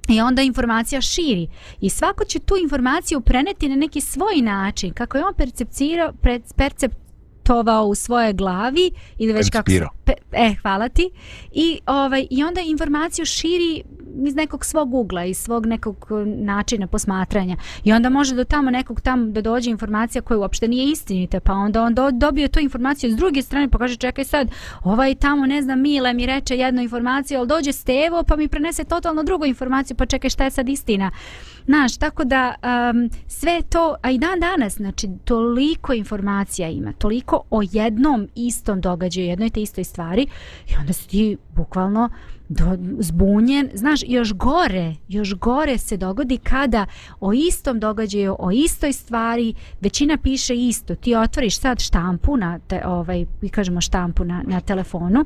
I onda informacija širi. I svako će tu informaciju preneti na neki svoj način, kako je on perceptirao, perceptovao u svoje glavi ili već kako Pe, e, hvala ti. I, ovaj, I onda informaciju širi iz nekog svog ugla, iz svog nekog e, načina posmatranja. I onda može do tamo nekog tamo da dođe informacija koja uopšte nije istinita, pa onda on do, dobije tu informaciju s druge strane, pa kaže čekaj sad, ovaj tamo, ne znam, Mile mi reče jednu informaciju, ali dođe Stevo pa mi prenese totalno drugu informaciju, pa čekaj šta je sad istina. Znaš, tako da um, sve to, a i dan danas, znači toliko informacija ima, toliko o jednom istom događaju, jednoj te istoj stvari stvari i onda si ti bukvalno do, zbunjen. Znaš, još gore, još gore se dogodi kada o istom događaju, o istoj stvari, većina piše isto. Ti otvoriš sad štampu na, te, ovaj, kažemo štampu na, na telefonu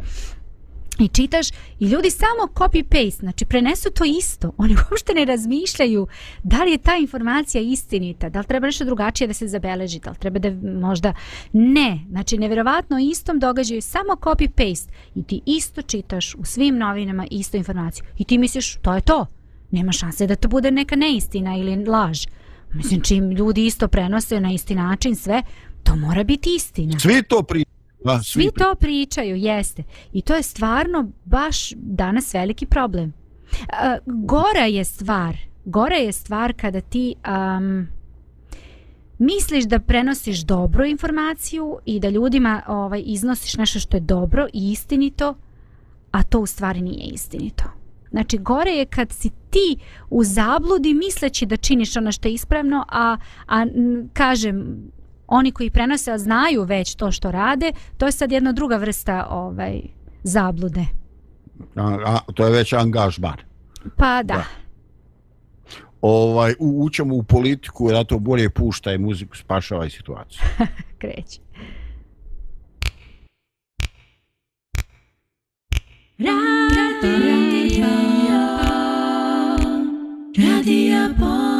i čitaš i ljudi samo copy paste, znači prenesu to isto. Oni uopšte ne razmišljaju da li je ta informacija istinita, da li treba nešto drugačije da se zabeleži, da li treba da možda ne. Znači nevjerovatno istom događaju samo copy paste i ti isto čitaš u svim novinama isto informaciju i ti misliš to je to. Nema šanse da to bude neka neistina ili laž. Mislim čim ljudi isto prenose na isti način sve, to mora biti istina. Svi to pri A, svi, svi to pričaju, jeste. I to je stvarno baš danas veliki problem. A, gora je stvar, gora je stvar kada ti um, misliš da prenosiš dobru informaciju i da ljudima ovaj iznosiš nešto što je dobro i istinito, a to u stvari nije istinito. Znači, gore je kad si ti u zabludi misleći da činiš ono što je ispravno, a, a kažem, oni koji prenose znaju već to što rade, to je sad jedna druga vrsta ovaj zablude. A, a to je već angažman. Pa da. da. Ovaj u, ućemo u politiku, da to bolje pušta i muziku spašava i situaciju. Kreće. Radio, radio, radio pomirenje.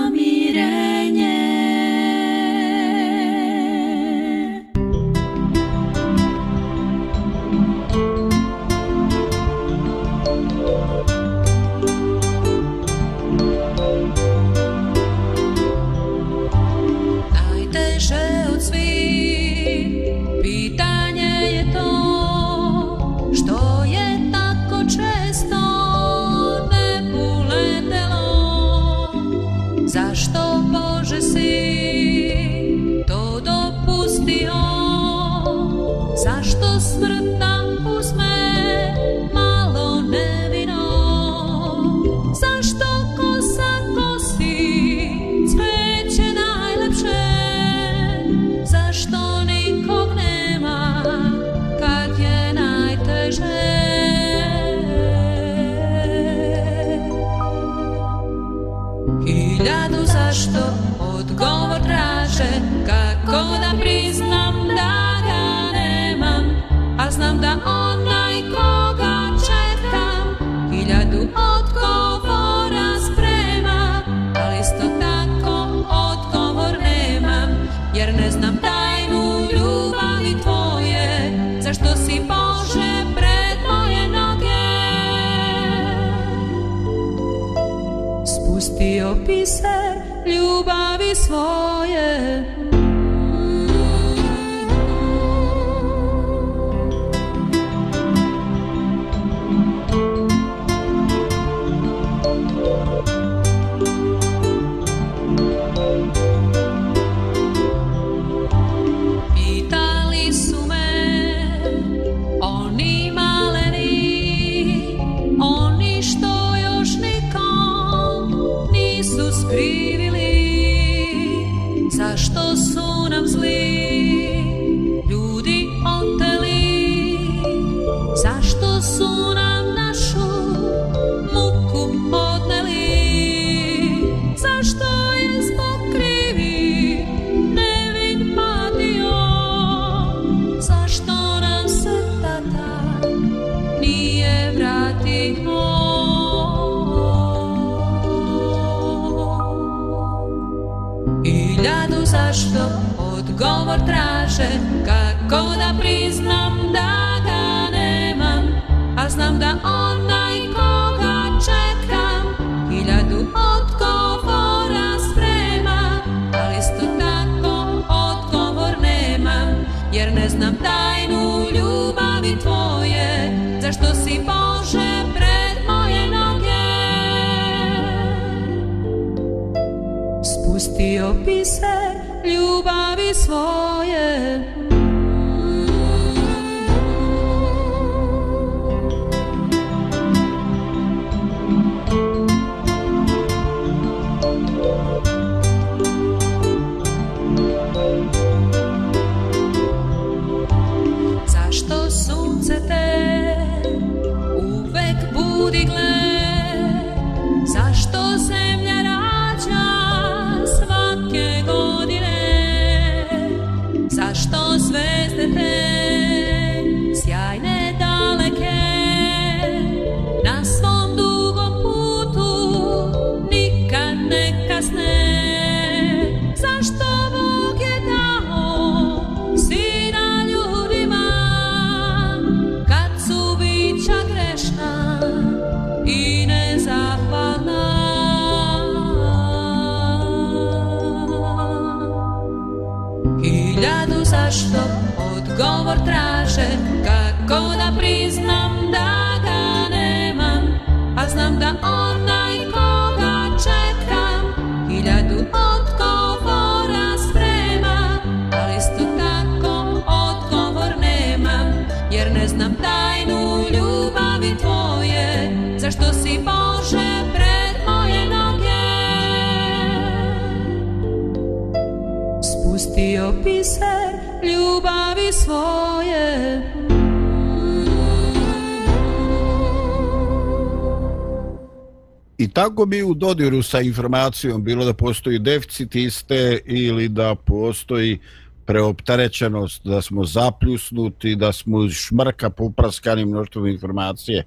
Tako bi u dodiru sa informacijom bilo da postoji deficit iste ili da postoji preoptarećenost, da smo zapljusnuti, da smo šmrka popraskani mnoštvom informacije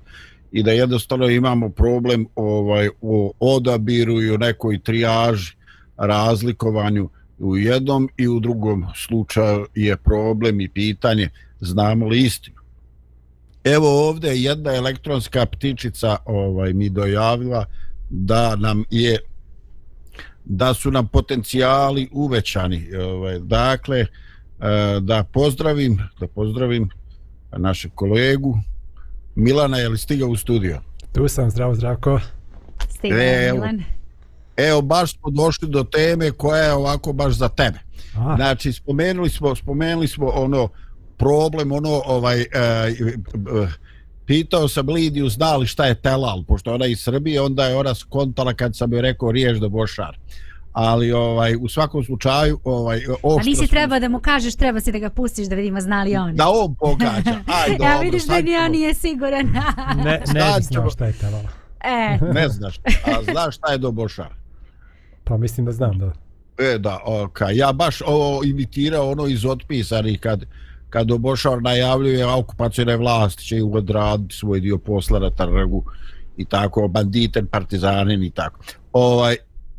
i da jednostavno imamo problem ovaj o odabiru i o nekoj trijaži razlikovanju u jednom i u drugom slučaju je problem i pitanje znamo li istinu. Evo ovdje jedna elektronska ptičica ovaj mi dojavila da nam je da su nam potencijali uvećani. Ovaj, dakle, e, da pozdravim, da pozdravim našeg kolegu Milana, je li stigao u studio? Tu sam, zdravo, zdravko. Stigao, e, Milan. Evo, baš smo došli do teme koja je ovako baš za tebe. A. Znači, spomenuli smo, spomenuli smo ono problem, ono, ovaj, e, e, pitao sam Lidiju, znali šta je telal, pošto ona iz Srbije, onda je ona skontala kad sam joj rekao riješ do Bošar. Ali ovaj u svakom slučaju ovaj oštro A nisi treba da mu kažeš treba si da ga pustiš da vidimo znali on. Da on pogađa. Aj dobro. ja vidiš da ni on nije siguran. ne ne znaš šta je telal. E. Ne znaš. A znaš šta je do Bošar? Pa mislim da znam, da. E, da, okay. ja baš ovo imitirao ono iz otpisanih kad, kad Obošar najavljuje okupacijne vlasti će odraditi svoj dio posla na trgu i tako, banditen, partizanin i tako. Ovaj,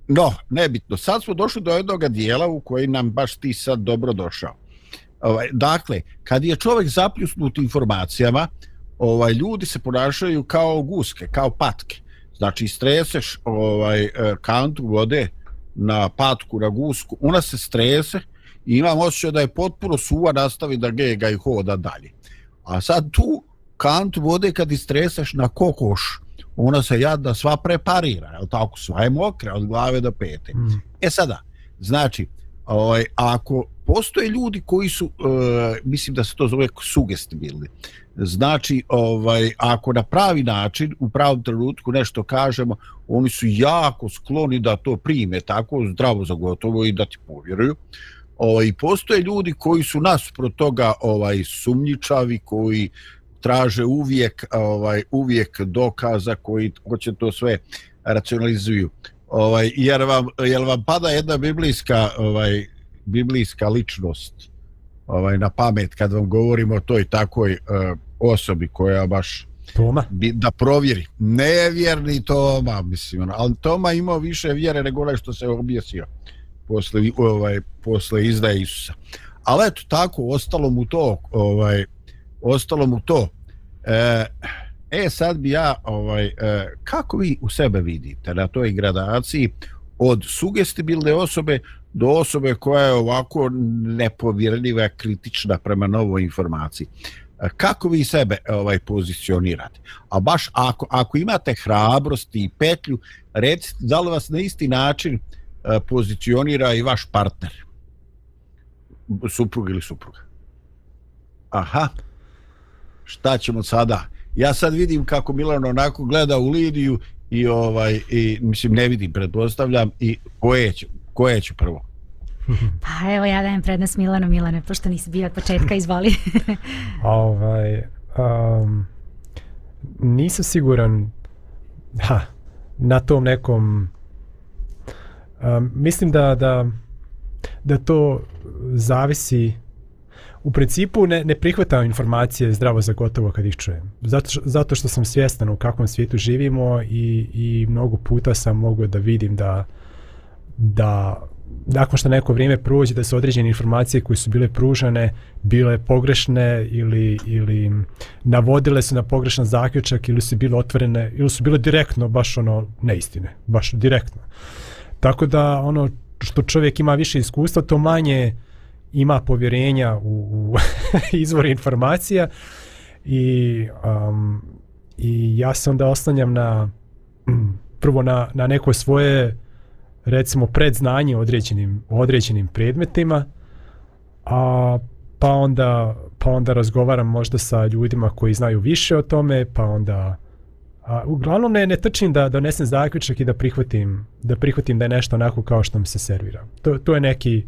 no, nebitno, sad smo došli do jednog dijela u koji nam baš ti sad dobro došao. Ovaj, dakle, kad je čovjek zapljusnut informacijama, ovaj, ljudi se ponašaju kao guske, kao patke. Znači, streseš ovaj, e, kantu vode na patku, na gusku, ona se strese i imam osjećaj da je potpuno suva nastavi da gega i hoda dalje. A sad tu kantu vode kad istreseš na kokoš, ona se jadna sva preparira, je tako, sva je mokra od glave do pete. Mm. E sada, znači, ovaj, ako postoje ljudi koji su, uh, mislim da se to zove sugestibilni, znači ovaj ako na pravi način u pravom trenutku nešto kažemo oni su jako skloni da to prime tako zdravo za gotovo i da ti povjeruju ovaj postoje ljudi koji su nas pro toga ovaj sumnjičavi koji traže uvijek ovaj uvijek dokaza koji hoće to sve racionalizuju. Ovaj jer vam jel vam pada jedna biblijska ovaj biblijska ličnost ovaj na pamet kad vam govorimo o toj takoj uh, osobi koja baš Toma? bi, da provjeri. Nevjerni Toma mislim ono, ali Toma imao više vjere nego onaj što se objesio posle ovaj posle izdaje Isusa ali eto tako ostalo mu to ovaj ostalo mu to e, e sad bi ja ovaj e, kako vi u sebe vidite na toj gradaciji od sugestibilne osobe do osobe koja je ovako nepovjerljiva, kritična prema novoj informaciji. E, kako vi sebe ovaj pozicionirate? A baš ako, ako imate hrabrost i petlju, recite da li vas na isti način pozicionira i vaš partner? suprug ili supruga. Aha. Šta ćemo sada? Ja sad vidim kako Milan onako gleda u Lidiju i ovaj i mislim ne vidim pretpostavljam i koje će koje će prvo. Pa evo ja dajem prednost Milanu Milane pošto nisi bio od početka izvoli. ovaj um, nisam siguran ha, na tom nekom um, mislim da da da to zavisi u principu ne, ne prihvatam informacije zdravo za gotovo kad ih čujem. Zato, zato što sam svjestan u kakvom svijetu živimo i, i mnogo puta sam mogao da vidim da da nakon što neko vrijeme prođe da su određene informacije koje su bile pružane bile pogrešne ili, ili navodile su na pogrešan zaključak ili su bile otvorene ili su bile direktno baš ono neistine, baš direktno. Tako da ono što čovjek ima više iskustva to manje ima povjerenja u, u izvore informacija. I, um, i ja se onda oslanjam na prvo na, na neko svoje recimo predznanje određenim određenim predmetima a pa onda pa onda razgovaram možda sa ljudima koji znaju više o tome pa onda a uglavnom ne ne trčim da donesem zaključak i da prihvatim da prihvatim da je nešto onako kao što mi se servira to to je neki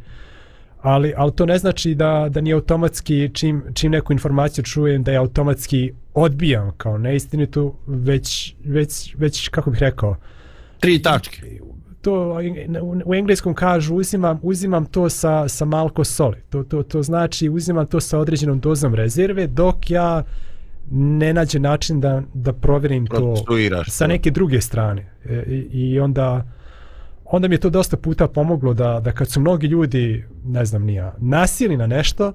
ali ali to ne znači da da ni automatski čim čim neku informaciju čujem da je automatski odbijam kao neistinitu već već već kako bih rekao tri tačke to u engleskom kažu uzimam uzimam to sa sa malko soli. To to to znači uzimam to sa određenom dozom rezerve dok ja ne nađe način da da provjerim to sa neke druge strane. E, i, I onda onda mi je to dosta puta pomoglo da da kad su mnogi ljudi, ne znam nija, nasili na nešto,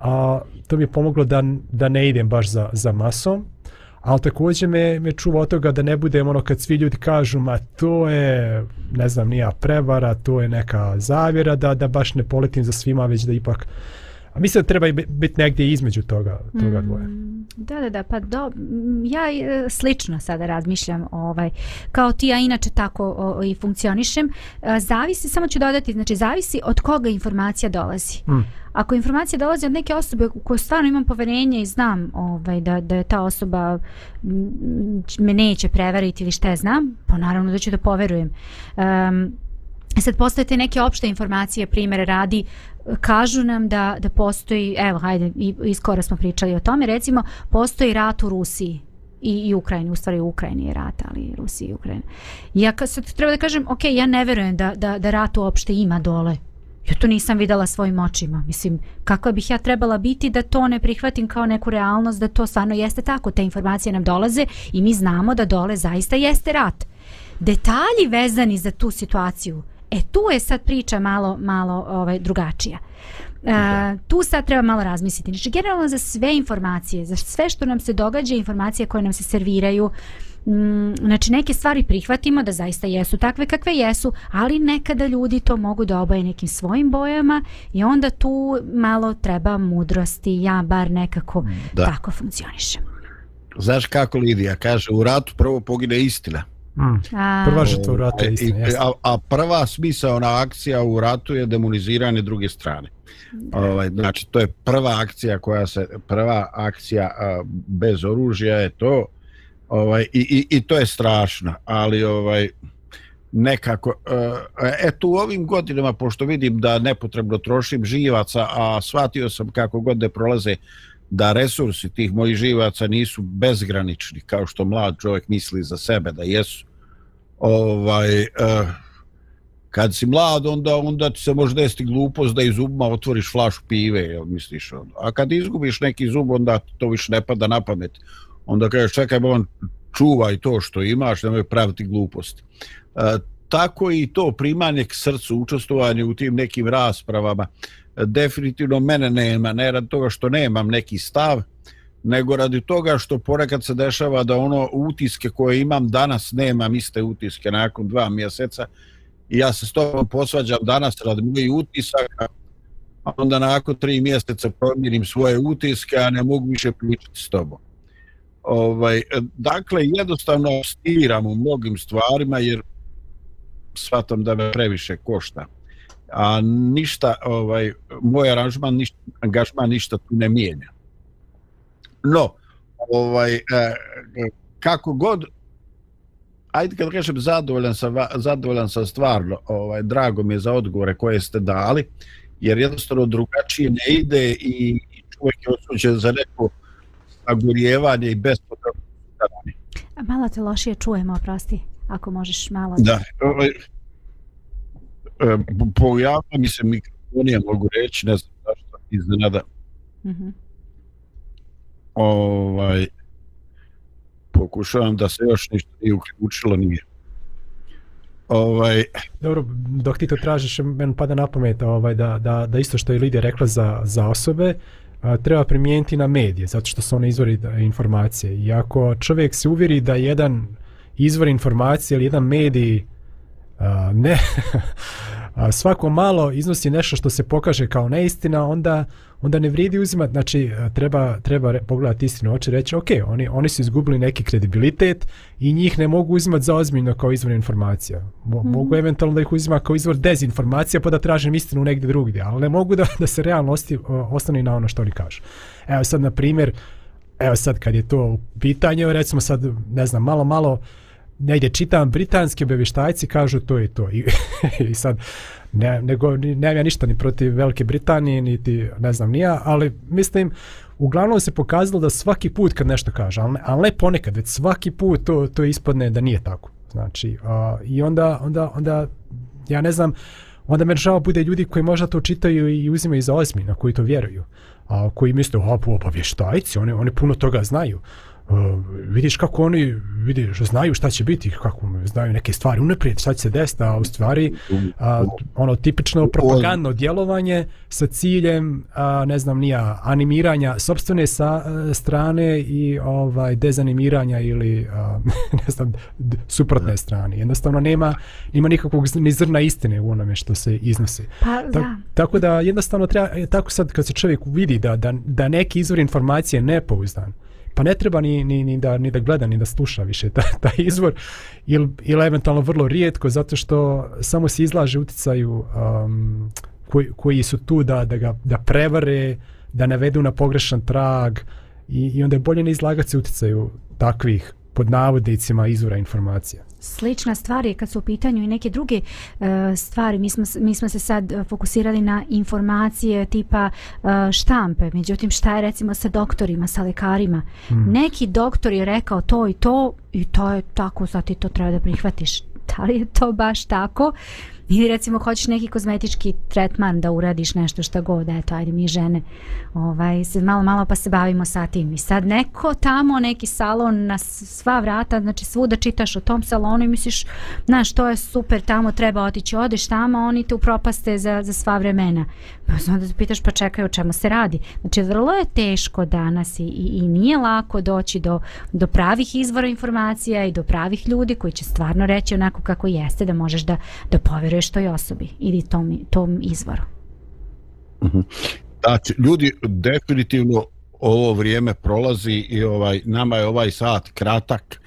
a to mi je pomoglo da da ne idem baš za za masom ali također me, me čuva od toga da ne budem ono kad svi ljudi kažu ma to je ne znam nija prevara, to je neka zavjera da, da baš ne poletim za svima već da ipak a mislim da treba biti negdje između toga, toga dvoje. Mm, da, da, da, pa do, ja e, slično sada razmišljam ovaj, kao ti ja inače tako o, i funkcionišem. E, zavisi, samo ću dodati, znači zavisi od koga informacija dolazi. Mm ako informacija dolazi od neke osobe u kojoj stvarno imam poverenje i znam ovaj, da, da je ta osoba me neće prevariti ili šta je znam, pa naravno da ću da poverujem. Um, sad postojete neke opšte informacije, primere radi, kažu nam da, da postoji, evo, hajde, i, i skoro smo pričali o tome, recimo, postoji rat u Rusiji i, i Ukrajini, u stvari u Ukrajini je rat, ali Rusiji i Ukrajini. Ja kad sad treba da kažem, ok, ja ne verujem da, da, da rat uopšte ima dole, Ja to nisam videla svojim očima. Mislim, kakva bih ja trebala biti da to ne prihvatim kao neku realnost, da to stvarno jeste tako. Te informacije nam dolaze i mi znamo da dole zaista jeste rat. Detalji vezani za tu situaciju, e tu je sad priča malo, malo ovaj, drugačija. Uh, tu sad treba malo razmisliti. Znači, generalno za sve informacije, za sve što nam se događa, informacije koje nam se serviraju, Mm, znači neke stvari prihvatimo da zaista jesu takve kakve jesu, ali nekada ljudi to mogu da obaje nekim svojim bojama i onda tu malo treba mudrosti, ja bar nekako da. tako funkcionišem. Znaš kako Lidija kaže, u ratu prvo pogine istina. Mm. Prva žrtva u ratu je istina. I, a, a prva smisaona akcija u ratu je demoniziranje druge strane. Ovaj, znači, to je prva akcija koja se, prva akcija a, bez oružja je to, ovaj i, i, i to je strašno ali ovaj nekako uh, eto u ovim godinama pošto vidim da nepotrebno trošim živaca a shvatio sam kako god da prolaze da resursi tih mojih živaca nisu bezgranični kao što mlad čovjek misli za sebe da jesu ovaj eh, kad si mlad onda onda ti se može desiti glupost da iz zubima otvoriš flašu pive jel misliš onda. a kad izgubiš neki zub onda to više ne pada na pamet onda kažeš čekaj on čuvaj to što imaš, nemoj praviti gluposti. E, tako i to primanje k srcu, učestvovanje u tim nekim raspravama, definitivno mene nema, ne radi toga što nemam neki stav, nego radi toga što ponekad se dešava da ono utiske koje imam danas nemam iste utiske nakon dva mjeseca i ja se s tobom posvađam danas radi mojih utisaka, a onda nakon tri mjeseca promijenim svoje utiske, a ne mogu više pričati s tobom ovaj, dakle, jednostavno stiram u mnogim stvarima jer shvatam da me previše košta a ništa ovaj moj aranžman ništa angažman ništa tu ne mijenja. No ovaj e, kako god ajde kad kažem zadovoljan sam zadovoljan sam stvarno ovaj drago mi je za odgovore koje ste dali jer jednostavno drugačije ne ide i čovjek je osuđen za neko agurjevanje i bespotrebno. Malo te lošije čujemo, oprosti, ako možeš malo... Da, ovaj, e, pojavno mi se mikrofonija, mogu reći, ne znam zašto, iznenada. Mm -hmm. ovaj, pokušavam da se još ništa nije uključilo, nije. Ovaj... Dobro, dok ti to tražiš, men pada na pamet ovaj, da, da, da isto što je Lidija rekla za, za osobe, a, treba primijeniti na medije, zato što su one izvori informacije. I ako čovjek se uvjeri da jedan izvor informacije ili jedan medij a, ne a, svako malo iznosi nešto što se pokaže kao neistina, onda onda ne vrijedi uzimati, znači treba, treba pogledati istinu oči reći, ok, oni, oni su izgubili neki kredibilitet i njih ne mogu uzimati za ozbiljno kao izvor informacija. Mo, mm. Mogu eventualno da ih uzima kao izvor dezinformacija pa da tražim istinu negdje drugdje, ali ne mogu da, da se realno osti, ostane na ono što oni kažu. Evo sad, na primjer, evo sad kad je to u pitanju, recimo sad, ne znam, malo, malo, negdje čitam, britanski obavještajci kažu to i to. I, i sad, ne, nego, ne ja ništa ni protiv Velike Britanije, niti ne znam nija, ali mislim, uglavnom se pokazalo da svaki put kad nešto kaže, ali ne, ali ne ponekad, već svaki put to, to ispadne da nije tako. Znači, a, i onda, onda, onda, ja ne znam, onda me žao bude ljudi koji možda to čitaju i uzimaju za ozbiljno, koji to vjeruju, a koji misle, a, obavještajci, oni, oni puno toga znaju. Uh, vidiš kako oni vidiš, znaju šta će biti, kako znaju neke stvari unaprijed, šta će se desiti, a u stvari a, ono tipično propagandno djelovanje sa ciljem, a, ne znam, nija animiranja sobstvene sa, a, strane i ovaj dezanimiranja ili a, ne znam, suprotne strane. Jednostavno nema, nema nikakvog ni zrna istine u onome što se iznosi. Pa, Ta, da. Tako da jednostavno treba, tako sad kad se čovjek vidi da, da, da neki izvor informacije nepouzdan, pa ne treba ni, ni, ni, da, ni da gleda, ni da sluša više taj, taj izvor, ili, ili eventualno vrlo rijetko, zato što samo se izlaže uticaju um, koji, koji su tu da, da ga da prevare, da navedu na pogrešan trag i, i onda je bolje ne izlagati se uticaju takvih pod navodnicima izvora informacija slična stvar je kad su u pitanju i neke druge uh, stvari. Mi smo, mi smo se sad e, fokusirali na informacije tipa uh, štampe. Međutim, šta je recimo sa doktorima, sa lekarima? Hmm. Neki doktor je rekao to i to i to je tako, sad ti to treba da prihvatiš. Da li je to baš tako? Uh, ili recimo hoćeš neki kozmetički tretman da uradiš nešto što god, eto, ajde mi žene, ovaj, se malo, malo pa se bavimo sa tim. I sad neko tamo, neki salon na sva vrata, znači svuda čitaš o tom salonu i misliš, znaš, to je super, tamo treba otići, odeš tamo, oni te upropaste za, za sva vremena. Pa onda se pitaš, pa čekaj, o čemu se radi? Znači, vrlo je teško danas i, i, i nije lako doći do, do pravih izvora informacija i do pravih ljudi koji će stvarno reći onako kako jeste, da možeš da, da poveruješ toj osobi ili tom, tom izvoru. Mhm. Znači, ljudi definitivno ovo vrijeme prolazi i ovaj nama je ovaj sat kratak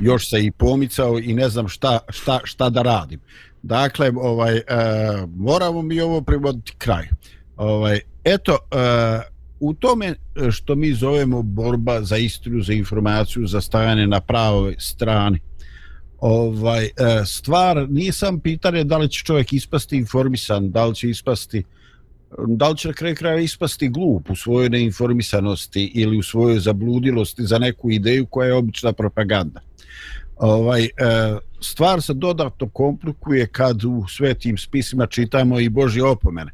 još se i pomicao i ne znam šta, šta, šta da radim dakle ovaj e, moramo mi ovo privoditi kraj. Ovaj eto e, u tome što mi zovemo borba za istinu za informaciju za stajanje na pravoj strani ovaj e, stvar nisam pitanje da li će čovjek ispasti informisan da li će ispasti da li će na kraju kraja ispasti glup u svojoj neinformisanosti ili u svojoj zabludilosti za neku ideju koja je obična propaganda ovaj e, stvar se dodatno komplikuje kad u svetim spisima čitamo i Božje opomene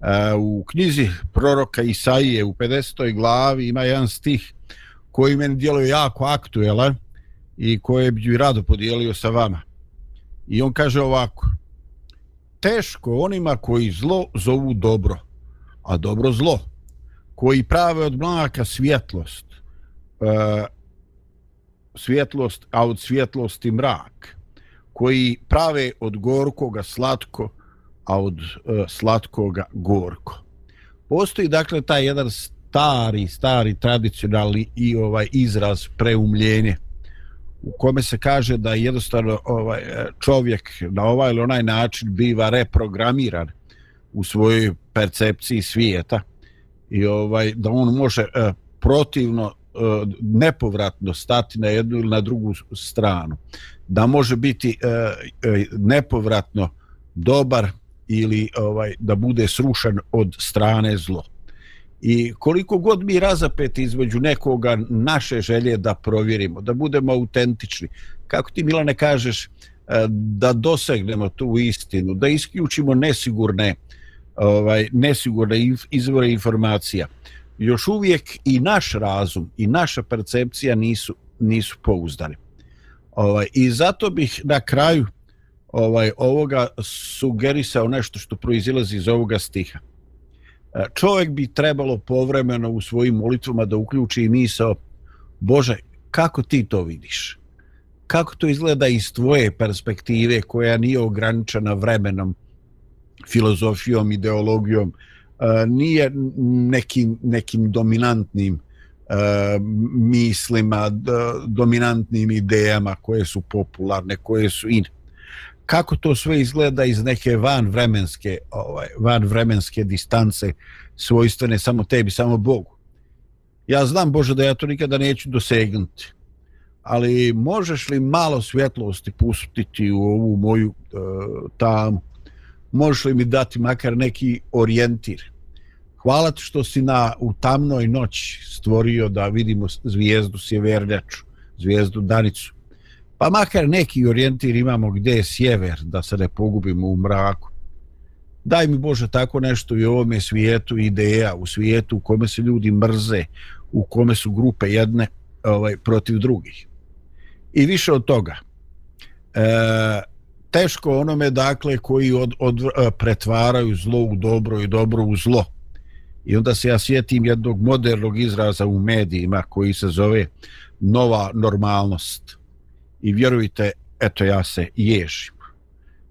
e, u knjizi proroka Isaije u 50. glavi ima jedan stih koji meni djeluje jako aktuelan i koje bi rado podijelio sa vama. I on kaže ovako, teško onima koji zlo zovu dobro, a dobro zlo, koji prave od mlaka svjetlost, e, svjetlost, a od svjetlosti mrak, koji prave od gorkoga slatko, a od e, slatkoga gorko. Postoji dakle taj jedan stari, stari tradicionalni i ovaj izraz preumljenje u kome se kaže da jednostavno ovaj čovjek na ovaj ili onaj način biva reprogramiran u svojoj percepciji svijeta i ovaj da on može e, protivno E, nepovratno stati na jednu ili na drugu stranu. Da može biti e, e, nepovratno dobar ili ovaj da bude srušen od strane zlo. I koliko god mi razapeti između nekoga naše želje da provjerimo, da budemo autentični, kako ti Milane kažeš, da dosegnemo tu istinu, da isključimo nesigurne, ovaj, nesigurne izvore informacija, još uvijek i naš razum i naša percepcija nisu, nisu pouzdani. Ovaj, I zato bih na kraju ovaj ovoga sugerisao nešto što proizilazi iz ovoga stiha e, čovjek bi trebalo povremeno u svojim molitvama da uključi misao Bože, kako ti to vidiš? Kako to izgleda iz tvoje perspektive koja nije ograničena vremenom, filozofijom, ideologijom, E, nije nekim, nekim dominantnim e, mislima, dominantnim idejama koje su popularne, koje su in. Kako to sve izgleda iz neke van vremenske ovaj van vremenske distance svojstvene samo tebi samo Bogu? Ja znam Bože da ja to nikada neću dosegnuti ali možeš li malo svjetlosti pustiti u ovu moju e, tamu? Možeš li mi dati makar neki orijentir? Hvala ti što si na u tamnoj noći stvorio da vidimo zvijezdu Sjeverljaču, zvijezdu danicu pa makar neki orijentir imamo gdje je sjever, da se ne pogubimo u mraku. Daj mi Bože tako nešto i ovome svijetu ideja, u svijetu u kome se ljudi mrze, u kome su grupe jedne ovaj, protiv drugih. I više od toga, e, teško onome dakle koji od, od, e, pretvaraju zlo u dobro i dobro u zlo. I onda se ja sjetim jednog modernog izraza u medijima koji se zove nova normalnost i vjerujte, eto ja se ježim.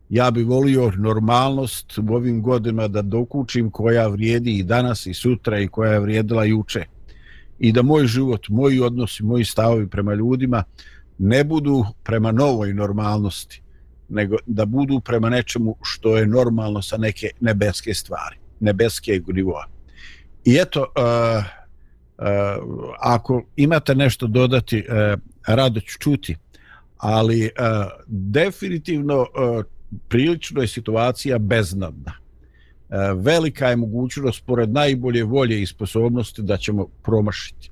Ja bi volio normalnost u ovim godinama da dokučim koja vrijedi i danas i sutra i koja je vrijedila juče. I da moj život, moji odnosi, moji stavovi prema ljudima ne budu prema novoj normalnosti, nego da budu prema nečemu što je normalno sa neke nebeske stvari, nebeske nivoa. I eto, uh, uh, ako imate nešto dodati, uh, rado ću čuti ali uh, definitivno uh, prilično je situacija beznadna. Uh, velika je mogućnost pored najbolje volje i sposobnosti da ćemo promašiti.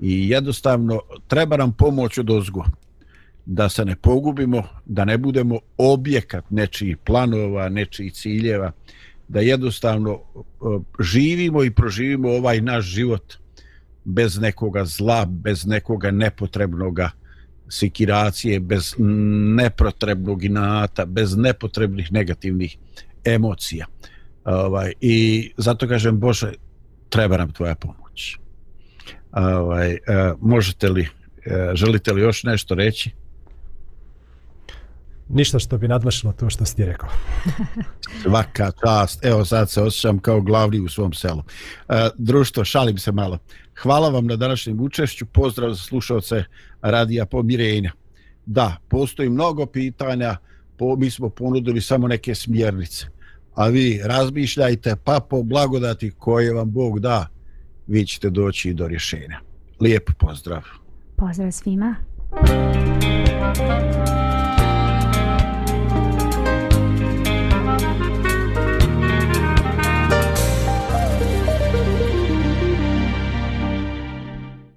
I jednostavno treba nam pomoć od ozgo da se ne pogubimo, da ne budemo objekat nečijih planova, nečijih ciljeva, da jednostavno e, živimo i proživimo ovaj naš život bez nekoga zla, bez nekoga nepotrebnoga sikiracije, bez nepotrebnog inata, bez nepotrebnih negativnih emocija. Ovaj, I zato kažem, Bože, treba nam tvoja pomoć. Ovaj, e, možete li, e, želite li još nešto reći? Ništa što bi nadmašilo to što si ti rekao. Svaka čast. Evo sad se osjećam kao glavni u svom selu. Uh, društvo, šalim se malo. Hvala vam na današnjem učešću. Pozdrav za slušalce Radija Pomirenja. Da, postoji mnogo pitanja. Po, mi smo ponudili samo neke smjernice. A vi razmišljajte pa po blagodati koje vam Bog da, vi ćete doći do rješenja. Lijep pozdrav. Pozdrav svima. Thank you.